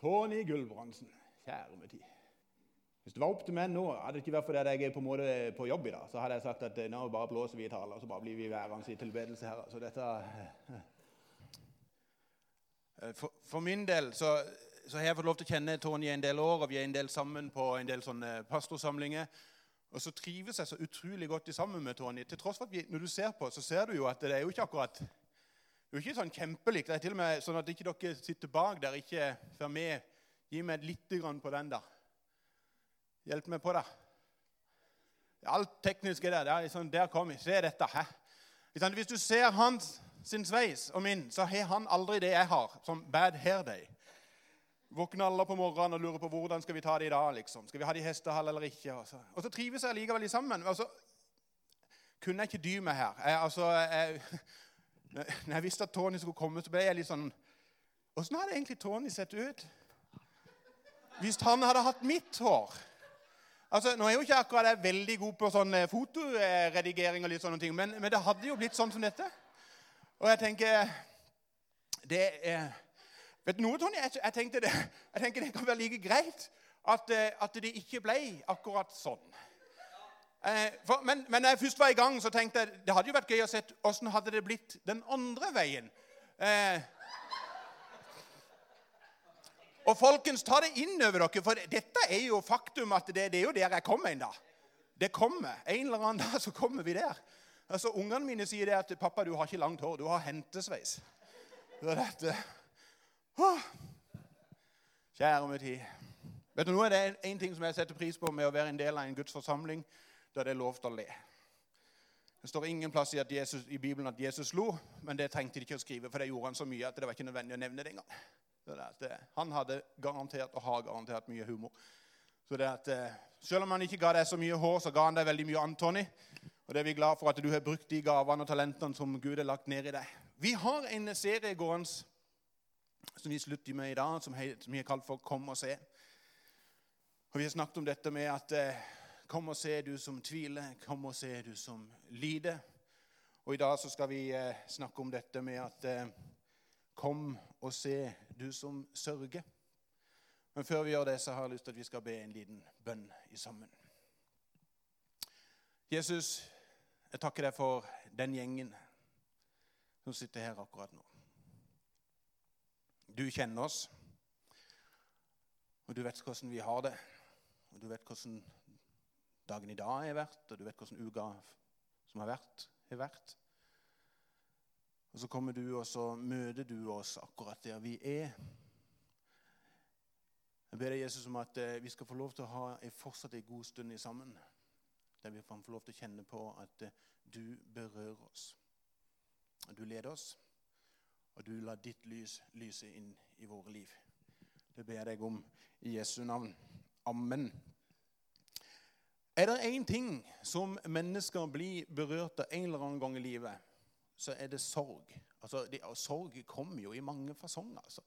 Tony Gulbrandsen, kjære med tid. Hvis det var opp til meg nå, hadde det ikke vært fordi jeg er på, måte på jobb i dag, så hadde jeg sagt at nå bare blåser vi i taler, så bare blir vi værende i tilbedelse her. Så dette... Eh, for, for min del så, så, har jeg fått lov til å kjenne Tony en del år, og vi er en del sammen på en del sånne pastorsamlinger. Og så trives jeg så utrolig godt sammen med Tony. Til tross for at vi, Når du ser på, så ser du jo at det er jo ikke akkurat det er jo ikke sånn kjempelikt. Det er til og med sånn at ikke dere sitter bak der, ikke får med. Gi meg litt på den der. Hjelp meg på det. Alt teknisk er der. der, sånn, der kom jeg. Se dette. Hæ? Hvis du ser hans sin sveis og min, så har han aldri det jeg har, som bad hair day. Våkner alle på morgenen og lurer på hvordan skal vi ta det i dag. liksom. Skal vi ha det i hestehall eller ikke? Og så, og så trives jeg likevel sammen. Og så kunne jeg ikke dy meg her. Jeg, altså, jeg, når jeg visste at Tony skulle komme, så ble jeg litt sånn Åssen hadde egentlig Tony sett ut hvis han hadde hatt mitt hår? Altså, Nå er jo ikke akkurat jeg veldig god på sånn eh, fotoredigering, og litt sånne ting, men, men det hadde jo blitt sånn som dette. Og jeg tenker det er, Vet du noe, Tony? Jeg, jeg, tenkte det, jeg tenker det kan være like greit at, eh, at det ikke ble akkurat sånn. Eh, for, men, men når jeg først var i gang, så tenkte jeg det hadde jo vært gøy å se åssen hadde det blitt den andre veien. Eh, og folkens, ta det inn over dere, for dette er jo faktum at det, det er jo der jeg kommer en dag. Det kommer. En eller annen dag så kommer vi der. Altså, Ungene mine sier det at 'Pappa, du har ikke langt hår. Du har hentesveis'. Så dette, oh. Kjære min tid. Vet du, Nå er det en ting som jeg setter pris på med å være en del av en Guds forsamling. Da det er lov til å le. Det står ingen plass i, Jesus, i, Bibelen at Jesus lo, men det trengte de ikke å skrive, for det gjorde han så mye at det var ikke nødvendig å nevne det engang. Det, han hadde garantert og har garantert mye humor. Så det at, eh, Selv om han ikke ga deg så mye hår, så ga han deg veldig mye Antony. Og det er vi glad for at du har brukt de gavene og talentene som Gud har lagt ned i deg. Vi har en serie gående som vi slutter med i dag, som vi har kalt for 'Kom og se'. Og Vi har snakket om dette med at eh, 'Kom og se, du som tviler. Kom og se, du som lider'. Og I dag så skal vi eh, snakke om dette med at eh, 'Kom og se, du som sørger'. Men før vi gjør det, så har jeg lyst til at vi skal be en liten bønn i sammen. Jesus, jeg takker deg for den gjengen som sitter her akkurat nå. Du kjenner oss, og du vet hvordan vi har det. Og du vet hvordan dagen i dag har vært, og du vet hvordan uka som har vært, har vært. Og så kommer du, og så møter du oss akkurat der vi er. Jeg ber deg, Jesus, om at eh, vi skal få lov til å ha fortsatt en god stund sammen der vi kan få lov til å kjenne på at eh, du berører oss. Du leder oss, og du lar ditt lys lyse inn i våre liv. Det ber jeg deg om i Jesu navn. Amen. Er det én ting som mennesker blir berørt av en eller annen gang i livet, så er det sorg. Altså, det, sorg kommer jo i mange fasonger. Altså.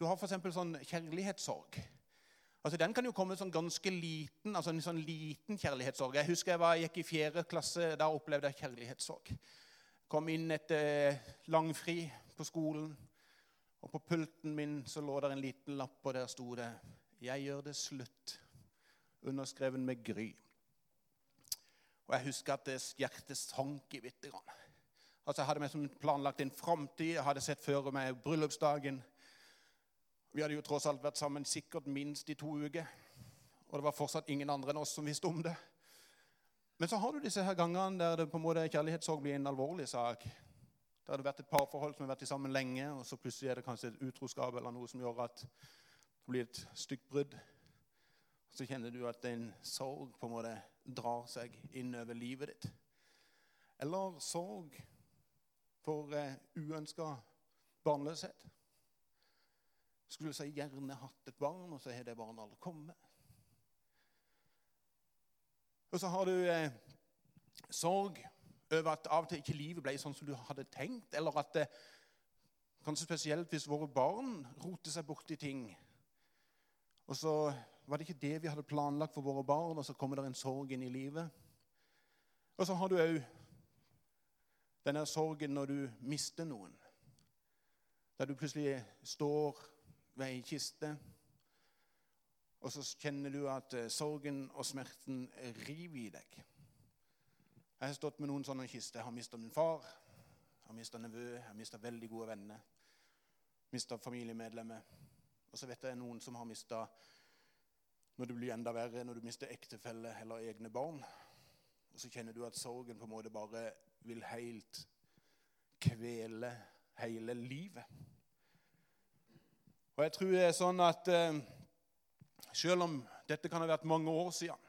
Du har f.eks. sånn kjærlighetssorg. Altså, Den kan jo komme sånn ganske liten, altså en sånn liten kjærlighetssorg. Jeg husker jeg var, gikk i fjerde klasse. Da opplevde jeg kjærlighetssorg. Kom inn etter langfri på skolen, og på pulten min så lå der en liten lapp, og der sto det 'Jeg gjør det slutt', underskreven med Gry. Og Jeg husker at hjertet sank i bitte grann. Altså, jeg hadde meg planlagt en framtid, jeg hadde sett for meg bryllupsdagen. Vi hadde jo tross alt vært sammen sikkert minst i to uker. Og det var fortsatt ingen andre enn oss som visste om det. Men så har du disse her gangene der det på en måte kjærlighetssorg blir en alvorlig sak. Der har vært et parforhold som har vært sammen lenge, og så plutselig er det kanskje et utroskap eller noe som gjør at det blir et stygt brudd. Så kjenner du at en sorg på en måte drar seg inn over livet ditt. Eller sorg for uh, uønska barnløshet. Skulle så gjerne hatt et barn, og så har det barnet aldri kommet. Og så har du eh, sorg over at av og til ikke livet ble sånn som du hadde tenkt, eller at det, Kanskje spesielt hvis våre barn roter seg borti ting. Og så var det ikke det vi hadde planlagt for våre barn, og så kommer det en sorg inn i livet. Og så har du òg denne sorgen når du mister noen. Der du plutselig står ved ei kiste Og så kjenner du at eh, sorgen og smerten river i deg. Jeg har stått med noen sånne kister. Jeg har mista min far, jeg har mista nevø, jeg har mista veldig gode venner. Mista familiemedlemmer. Og så vet jeg noen som har mista når det blir enda verre, når du mister ektefelle eller egne barn. Og så kjenner du at sorgen på en måte bare vil helt kvele hele livet. Og jeg tror det er sånn at eh, selv om dette kan ha vært mange år siden,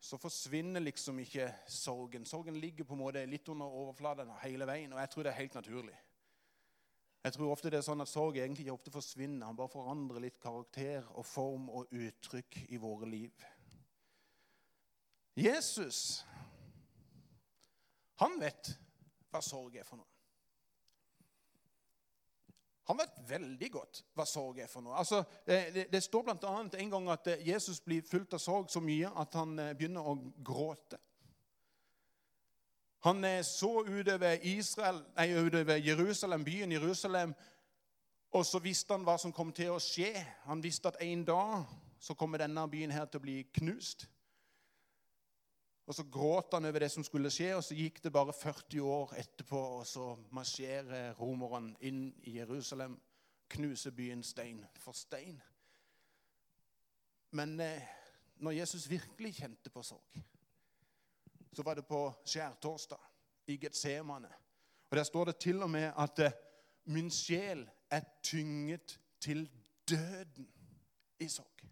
så forsvinner liksom ikke sorgen. Sorgen ligger på en måte litt under overflaten hele veien, og jeg tror det er helt naturlig. Jeg tror ofte det er sånn at Sorg egentlig ikke ofte forsvinner. Han bare forandrer litt karakter og form og uttrykk i våre liv. Jesus, han vet hva sorg er for noe. Han vet veldig godt hva sorg er for noe. Altså, det, det står bl.a. en gang at Jesus blir fulgt av sorg så mye at han eh, begynner å gråte. Han er så utover, Israel, nei, utover Jerusalem, byen Jerusalem, og så visste han hva som kom til å skje. Han visste at en dag så kommer denne byen her til å bli knust. Og Så gråt han over det som skulle skje, og så gikk det bare 40 år etterpå, og så marsjerer romerne inn i Jerusalem, knuser byen stein for stein. Men eh, når Jesus virkelig kjente på sorg, så var det på skjærtorsdag i Getsemane. Og Der står det til og med at eh, min sjel er tynget til døden i sorg.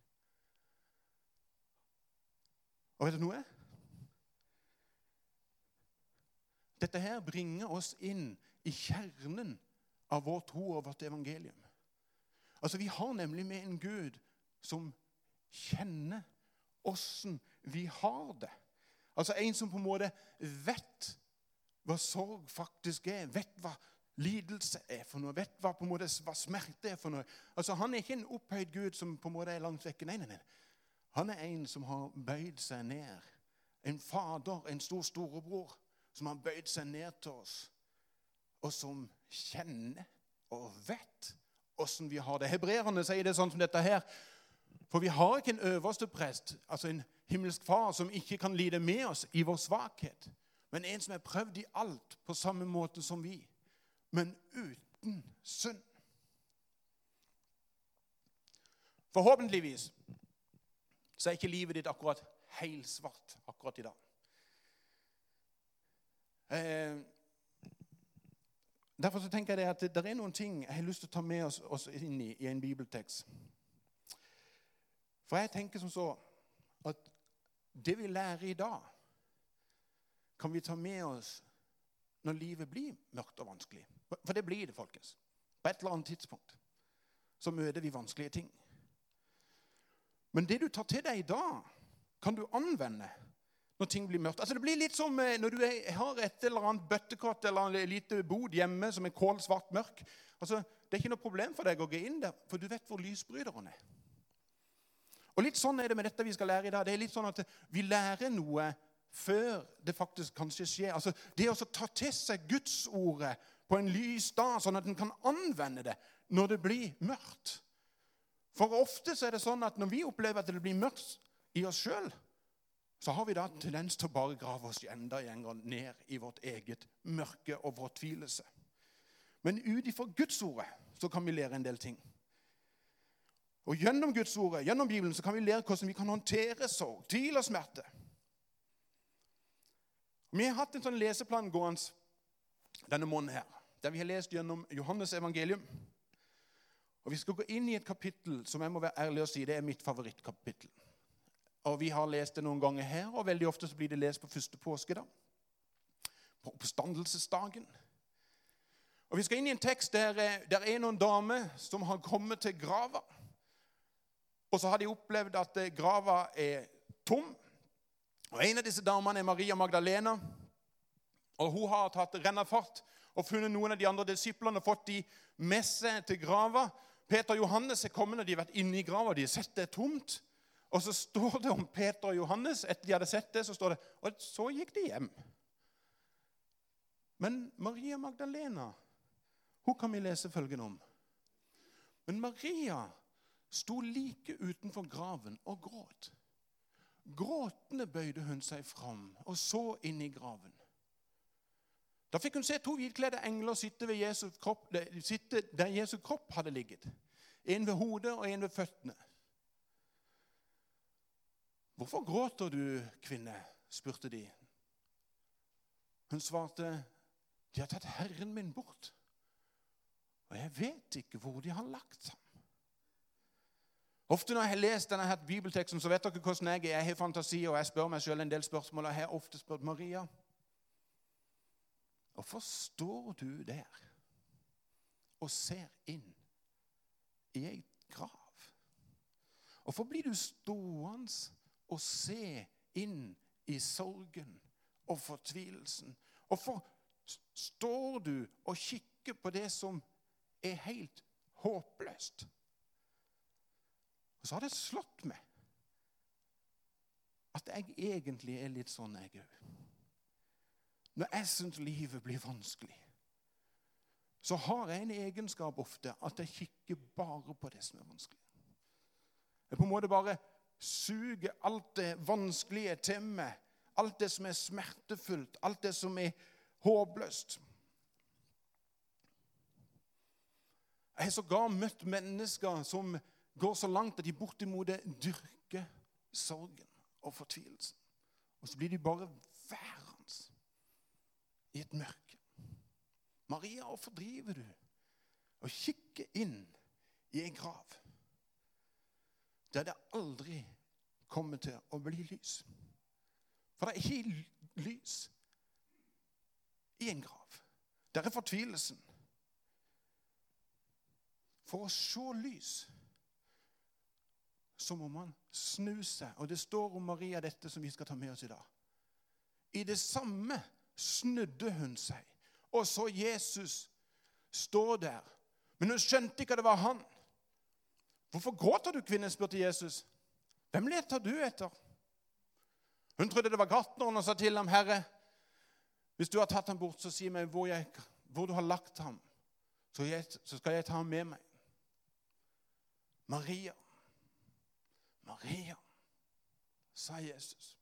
Og vet du noe? Dette her bringer oss inn i kjernen av vår tro og vårt evangelium. Altså, Vi har nemlig med en Gud som kjenner åssen vi har det. Altså En som på en måte vet hva sorg faktisk er, vet hva lidelse er for noe, vet hva, på en måte, hva smerte er for noe. Altså Han er ikke en opphøyd Gud som på en måte er langt vekk. Nei, nei, nei. Han er en som har bøyd seg ned. En fader, en stor storebror som har bøyd seg ned til oss, og som kjenner og vet åssen vi har det. Hebreerne sier det sånn som dette her. For vi har ikke en øverste prest, altså en himmelsk far, som ikke kan lide med oss i vår svakhet, men en som er prøvd i alt på samme måte som vi, men uten synd. Forhåpentligvis så er ikke livet ditt akkurat helsvart akkurat i dag. Eh, derfor så tenker jeg at det, er noen ting jeg har lyst til å ta med oss inn i, i en bibeltekst. For jeg tenker som så at det vi lærer i dag, kan vi ta med oss når livet blir mørkt og vanskelig. For det blir det, folkens. På et eller annet tidspunkt så møter vi vanskelige ting. Men det du tar til deg i dag, kan du anvende når ting blir mørkt. Altså Det blir litt som eh, når du har et eller annet bøttekott eller en lite bod hjemme som er kålsvart mørk. Altså, Det er ikke noe problem for deg å gå inn der, for du vet hvor lysbryteren er. Og Litt sånn er det med dette vi skal lære i dag. Det er litt sånn at Vi lærer noe før det faktisk kanskje skjer. Altså, Det å ta til seg Gudsordet på en lys dag, sånn at en kan anvende det når det blir mørkt. For ofte så er det sånn at når vi opplever at det blir mørkt i oss sjøl, så har vi da tendens til å bare grave oss enda en gang ned i vårt eget mørke og vår tvilelse. Men ut ifra Gudsordet så kan vi lære en del ting. Og Gjennom Guds ord, gjennom Bibelen, så kan vi lære hvordan vi kan håndtere sorg, tvil og smerte. Vi har hatt en sånn leseplan gående denne måneden her, der vi har lest gjennom Johannes evangelium. Og Vi skal gå inn i et kapittel som jeg må være ærlig og si, det er mitt favorittkapittel. Og Vi har lest det noen ganger her, og veldig ofte så blir det lest på første påskedag. På oppstandelsesdagen. Og Vi skal inn i en tekst der, det er noen damer som har kommet til grava. Og så har de opplevd at eh, grava er tom. Og En av disse damene er Maria Magdalena. Og Hun har tatt rennafart og funnet noen av de andre disiplene og fått de med seg til grava. Peter og Johannes er kommet og de har vært inne i grava. De har sett det tomt. Og så står det om Peter og Johannes. Etter de hadde sett det, så står det Og så gikk de hjem. Men Maria Magdalena hun kan vi lese følgende om. Men Maria sto like utenfor graven og gråt. Gråtende bøyde hun seg fram og så inn i graven. Da fikk hun se to hvitkledde engler sitte, Jesu kropp, sitte der Jesu kropp hadde ligget. En ved hodet og en ved føttene. Hvorfor gråter du, kvinne? spurte de. Hun svarte, de har tatt Herren min bort, og jeg vet ikke hvor de har lagt ham. Ofte når jeg har lest denne her bibelteksten, så vet dere hvordan jeg er. Jeg har fantasi, og jeg spør meg selv en del spørsmål. Og jeg har ofte spurt Maria Hvorfor står du der og ser inn i ei grav? Hvorfor blir du stående og se inn i sorgen og fortvilelsen? Hvorfor står du og kikker på det som er helt håpløst? Og så har det slått meg at jeg egentlig er litt sånn, jeg òg. Når jeg syns livet blir vanskelig, så har jeg en egenskap ofte at jeg kikker bare på det som er vanskelig. Jeg på en måte bare suger alt det vanskelige til meg. Alt det som er smertefullt, alt det som er håpløst. Jeg har sågar møtt mennesker som går så langt at de bortimot dyrker sorgen og fortvilelsen. Og så blir de bare værende i et mørke. Maria, hvorfor driver du og kikker inn i en grav der det aldri kommer til å bli lys? For det er ikke lys i en grav. Der er fortvilelsen. For å se lys så må man snu seg. Og det står om Maria dette som vi skal ta med oss i dag. I det samme snudde hun seg og så Jesus stå der. Men hun skjønte ikke at det var han. 'Hvorfor gråter du, kvinne?' spurte Jesus. 'Hvem leter du etter?' Hun trodde det var gartneren og sa til ham, 'Herre, hvis du har tatt ham bort, så si meg hvor, jeg, hvor du har lagt ham, så, jeg, så skal jeg ta ham med meg.' Maria. Maria, sa Jesus.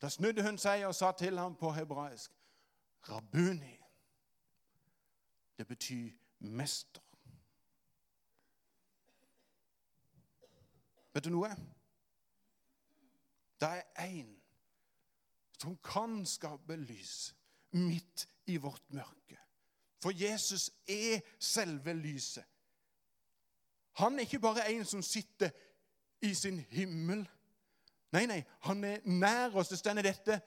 Da snudde hun seg og sa til ham på hebraisk, 'Rabuni'. Det betyr mester. Vet du noe? Det er én som kan skape lys midt i vårt mørke. For Jesus er selve lyset. Han er ikke bare en som sitter i sin himmel. Nei, nei, han er nær oss. Det stender dette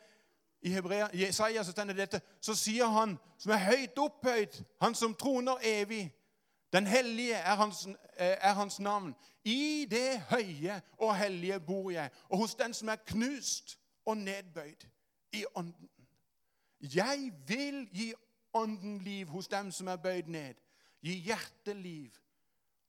i Hebrea, Jesaja så stender dette. Så sier han som er høyt opphøyd, han som troner evig. Den hellige er hans, eh, er hans navn. I det høye og hellige bor jeg, og hos den som er knust og nedbøyd i ånden. Jeg vil gi ånden liv hos dem som er bøyd ned. Gi hjerteliv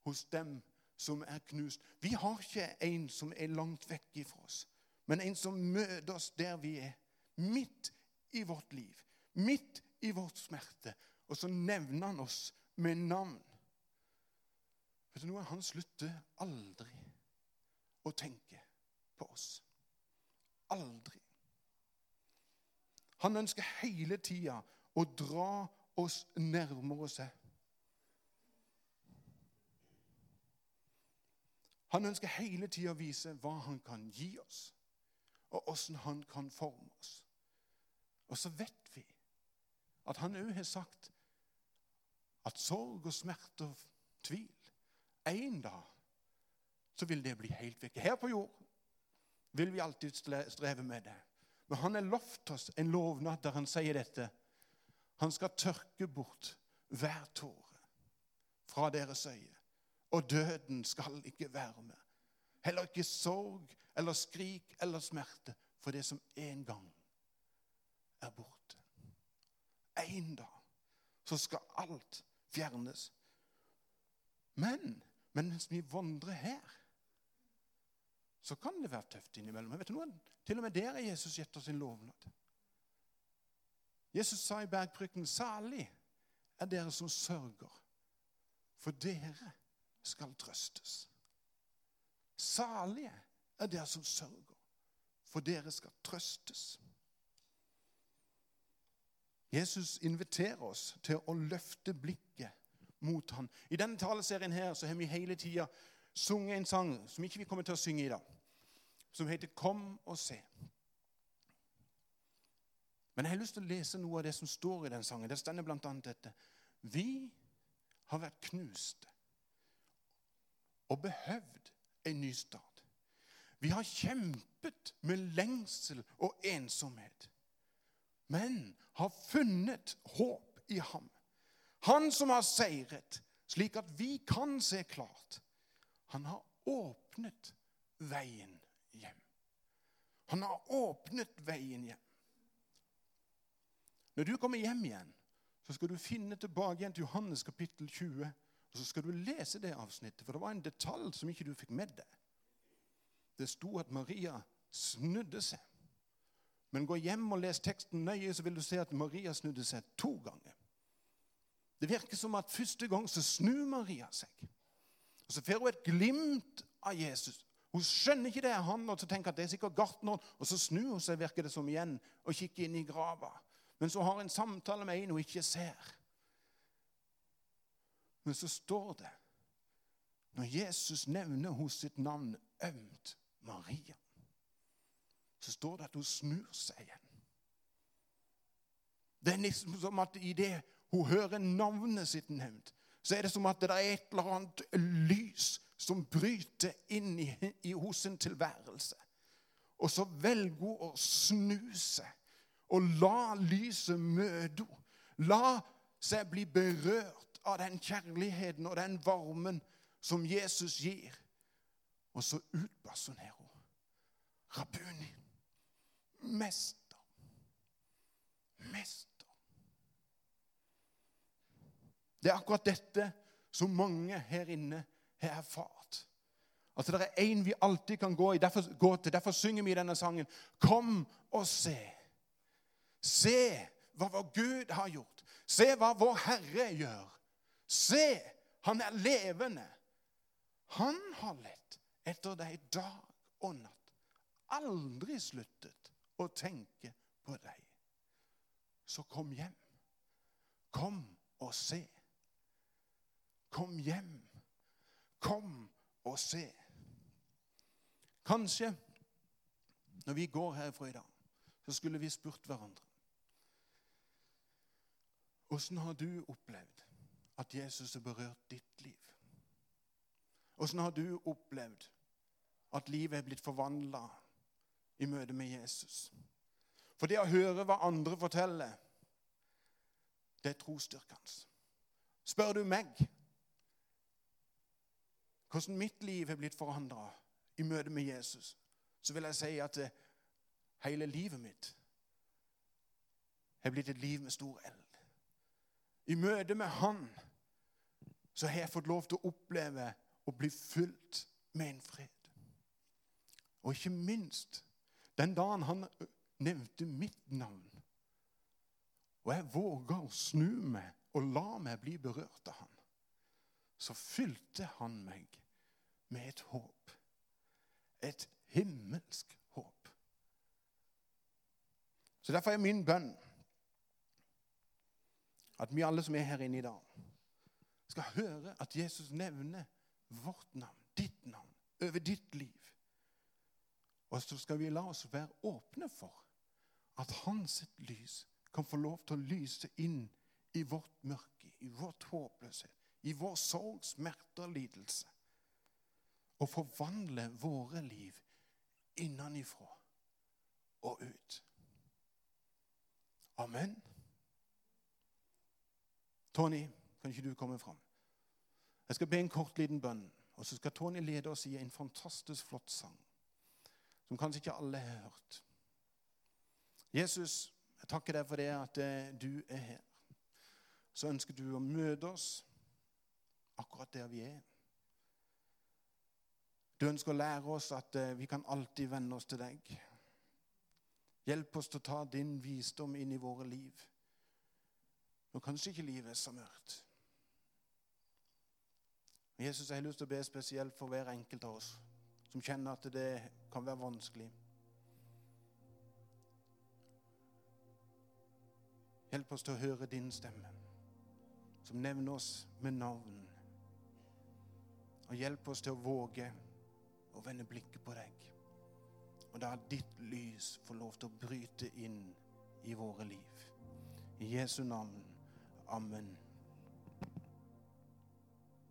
hos dem som er knust. Vi har ikke en som er langt vekk ifra oss, men en som møter oss der vi er. Midt i vårt liv, midt i vårt smerte. Og så nevner han oss med navn. Vet du noe? Han slutter aldri å tenke på oss. Aldri. Han ønsker hele tida å dra oss nærmere seg. Han ønsker hele tida å vise hva han kan gi oss, og åssen han kan forme oss. Og så vet vi at han òg har sagt at sorg og smerte og tvil En dag så vil det bli helt vekk. Her på jord vil vi alltid streve med det. Men han har lovt oss en lovnad der han sier dette. Han skal tørke bort hver tåre fra deres øye og døden skal ikke være med. Heller ikke sorg eller skrik eller smerte for det som en gang er borte. En dag så skal alt fjernes. Men, men mens vi vandrer her, så kan det være tøft innimellom. Vet du noe? Til og med der er Jesus gjetter sin lovnad. Jesus sa i bergprykken, 'Salig er dere som sørger, for dere skal trøstes. Salige er dere som sørger, for dere skal trøstes. Jesus inviterer oss til å løfte blikket mot han. I denne taleserien her så har vi hele tida sunget en sang som ikke vi kommer til å synge i dag, som heter 'Kom og se'. Men jeg har lyst til å lese noe av det som står i den sangen. Det stender bl.a. dette. Vi har vært knuste og behøvd en ny start. Vi har kjempet med lengsel og ensomhet, men har funnet håp i ham. Han som har seiret, slik at vi kan se klart. Han har åpnet veien hjem. Han har åpnet veien hjem. Når du kommer hjem igjen, så skal du finne tilbake igjen til Johannes kapittel 20. Og så skal du lese det avsnittet, for det var en detalj som ikke du fikk med deg. Det sto at Maria snudde seg. Men gå hjem og les teksten nøye, så vil du se at Maria snudde seg to ganger. Det virker som at første gang så snur Maria seg. Og Så får hun et glimt av Jesus. Hun skjønner ikke det er han, og så tenker at det er sikkert gartneren. Og så snur hun seg, virker det som igjen, og kikker inn i grava. Men så har hun en samtale med en hun ikke ser. Men så står det, når Jesus nevner hos sitt navn ømt Maria, så står det at hun snur seg igjen. Det er liksom som at i det hun hører navnet sitt nevnt, så er det som at det er et eller annet lys som bryter inn i, i hos sin tilværelse. Og så velger hun å snu seg og la lyset møte henne. La seg bli berørt av den kjærligheten og den varmen som Jesus gir. Og så utbasunerer hun. Rabuni. Mester. Mester. Det er akkurat dette som mange her inne har erfart. At det er én vi alltid kan gå, i, derfor, gå til. Derfor synger vi denne sangen. Kom og se. Se hva vår Gud har gjort. Se hva vår Herre gjør. Se, han er levende. Han har lett etter deg dag og natt. Aldri sluttet å tenke på deg. Så kom hjem. Kom og se. Kom hjem. Kom og se. Kanskje når vi går herfra i dag, så skulle vi spurt hverandre Åssen har du opplevd at Jesus har berørt ditt liv? Åssen har du opplevd at livet er blitt forvandla i møte med Jesus? For det å høre hva andre forteller, det er trosstyrkende. Spør du meg, hvordan mitt liv er blitt forandra i møte med Jesus, så vil jeg si at eh, hele livet mitt er blitt et liv med stor eld. I møte med Han så har jeg fått lov til å oppleve å bli fylt med en fred. Og ikke minst den dagen han nevnte mitt navn, og jeg våga å snu meg og la meg bli berørt av han, så fylte han meg med et håp. Et himmelsk håp. Så Derfor er min bønn at vi alle som er her inne i dag, skal høre at Jesus nevner vårt navn, ditt navn, over ditt liv. Og så skal vi la oss være åpne for at hans lys kan få lov til å lyse inn i vårt mørke, i vårt håpløshet, i vår sorg, smerte og lidelse og forvandle våre liv innenifra og ut. Amen. Tony, kan ikke du komme fram? Jeg skal be en kort, liten bønn. Og så skal Tony lede oss i en fantastisk flott sang som kanskje ikke alle har hørt. Jesus, jeg takker deg for det at eh, du er her. Så ønsker du å møte oss akkurat der vi er. Du ønsker å lære oss at eh, vi kan alltid vende oss til deg. Hjelp oss til å ta din visdom inn i våre liv. Når kanskje ikke livet er så mørkt. Jesus, jeg har lyst til å be spesielt for hver enkelt av oss som kjenner at det kan være vanskelig. Hjelp oss til å høre din stemme, som nevner oss med navn. Og hjelp oss til å våge å vende blikket på deg. Og da ditt lys får lov til å bryte inn i våre liv. I Jesu navn. Amen.